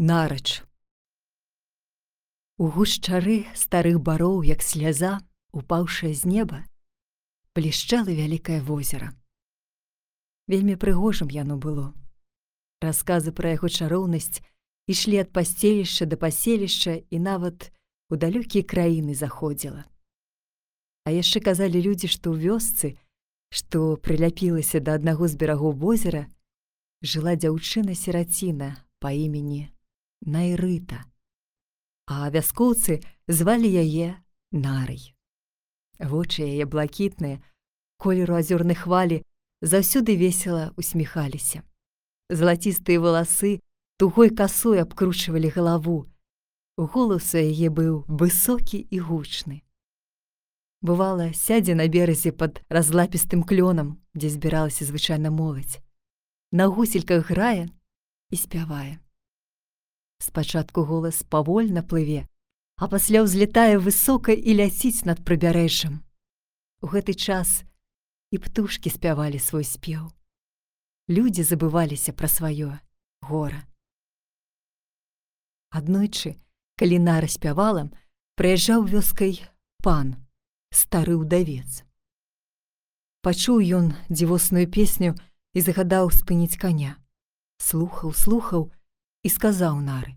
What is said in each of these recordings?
Нарач. У гушчары старых бароў, як сляза, упаўшая з неба, блішчала вялікае возера. Вельмі прыгожым яно было. Расказы пра яго чароўнасць ішлі ад пасцелішча да паселішча і нават у далёкія краіны заходзіла. А яшчэ казалі людзі, што ў вёсцы, што прыляпілася да аднаго з берагоў возера, жыла дзяўчына сераціна па імені Найрыта. А вяскоўцы звалі яе нарай. Вочы яе блакітныя, колеру азёрнай хвалі заўсёды весела усміхаліся. Залацістыя валасы тугой касой абкручвалі галаву. Голас у яе быў высокі і гучны. Бывала, сядзе на беразе пад разлапістым клёнам, дзе збіралася звычайна моладзь. На гусельках грае і спявае. Спачатку голас павольна плыве, а пасля ўзлетае высока і ляціць над прыбярэжжам. У гэты час і птушкі спявалі свой спеў. Людзі забываліся пра сваё гора. Аднойчы, калі нара спявала, прыязджаў вёскай пан, стары ўдавец. Пачуў ён дзівосную песню і загадаў спыніць каня. Слухаў, слухаў, і сказаў нары: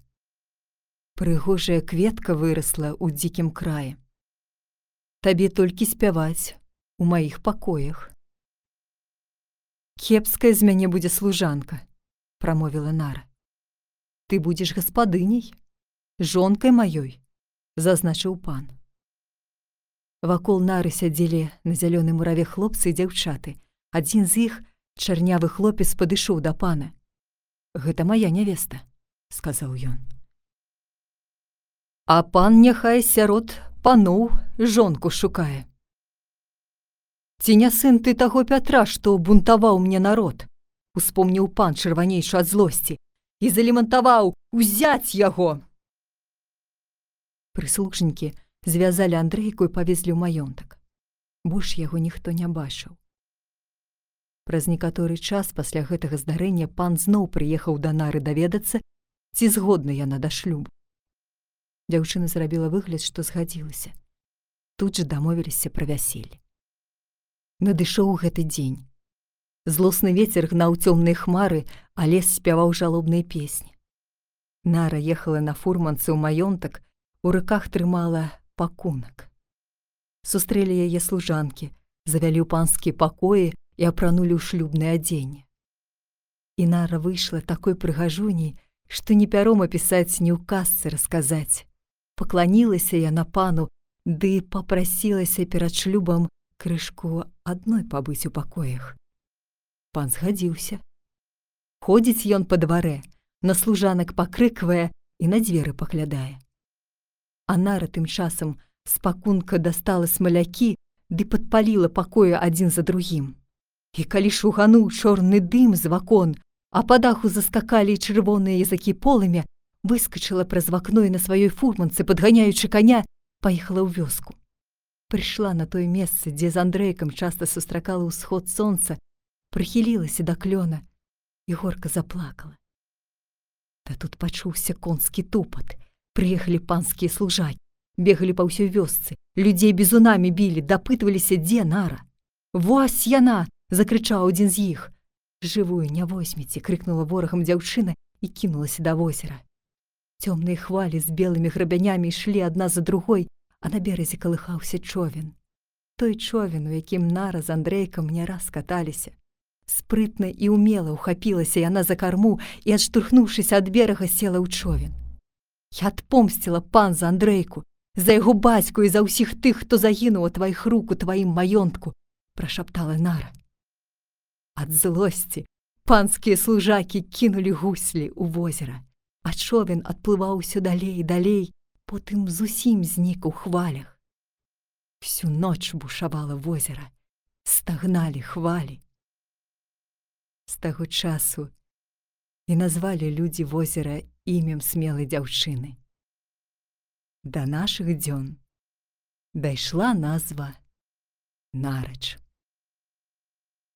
Прыгожая кветка вырасла ў дзікім краі. Табе толькі спяваць у маіх пакоях. Кепская з мяне будзе служанка, прамовіла нара. Ты будзеш гаспадыняй, жонкай маёй, зазначыў пан. Вакол нары сядзелі на зялёным мураве хлопцы і дзяўчаты. Адзін з іх, чарнявы хлопец падышоў да пана. Гэта моя нявеста сказаў ён. А пан няхай сярод паноў жонку шукае. Ці не сын ты таго пятра, што бунтаваў мне народ, успомніў пан чырванейшы ад злосці і залімантаваў узяць яго. Прыслужнікі звязалі Андрэйку і павезлі ў маёнтак. Больш яго ніхто не бачыў. Праз некаторы час пасля гэтага здарэння пан зноў прыехаў да нары даведацца, ці згодна яна да шлюбу. Дзяўчына зрабіла выгляд, што згадзілася. Тут жа дамовіліся пра вяселле. Надышоў гэты дзень. Злосны вецер гнаў цёмныя хмары, а лес спяваў жалобныя песні. Нара ехала на фурманцы ў маёнтак, у рыках трымала пакунак. Сустрэлі яе служанкі, завялі ў панскія пакоі і апранулі ў шлюбнае адзенне. І нара выйшла такой прыгажуней, што не пяром апісаць не ў казцы расказаць. Пакланілася яна пану, ды папрасілася перад шлюбам крышку адной пабыць у пакоях. Пан згадзіўся. Ходзіць ён па дварэ, на служанак пакрыквае і на дзверы паглядае. А нара тым часам спакунка дастала смалякі ды падпаліла пакоя адзін за другім. І калі шугануў чорны дым з вакон, а па даху заскакалі чырвоныя языкі полымя, выскачыла праз вакно і на сваёй фурманцы, падганяючы каня, паехала ў вёску. Прыйшла на тое месца, дзе з Андрэйкам часта сустракала ўсход сонца, прыхілілася да клёна і горка заплакала. Та тут пачуўся конскі тупат, прыехалі панскія служакі, бегалі па ўсёй вёсцы, людзей бізунамі білі, дапытваліся, дзе нара. Вось яна! закрычаў адзін з іх жывую не возьмеце крыкнула ворагам дзяўчына і кінулася да возера цёмныя хвалі з белымі грабянямі ішлі адна за другой а на беразе калыхаўся човен. Той човен у якім нара з андрэйкам не раз каталіся спрытна і умела ухапілася яна за карму і адштурхнуўшыся ад берага села ў човен. Я адпомсціла пан за андрэйку за яго бацьку і за ўсіх тых хто загінуў у тваіх рук у тваім маёнтку прашаптала нара Ад злосці панскія служакі кінулі гуслі ў возера, а човен адплываў усё далей і далей, потым зусім знік у хвалях. Всю ноч бушавала возера, стагналі хвалі. З таго часу і назвалі людзі возера імем смелай дзяўчыны. Да нашых дзён дайшла назва нарач.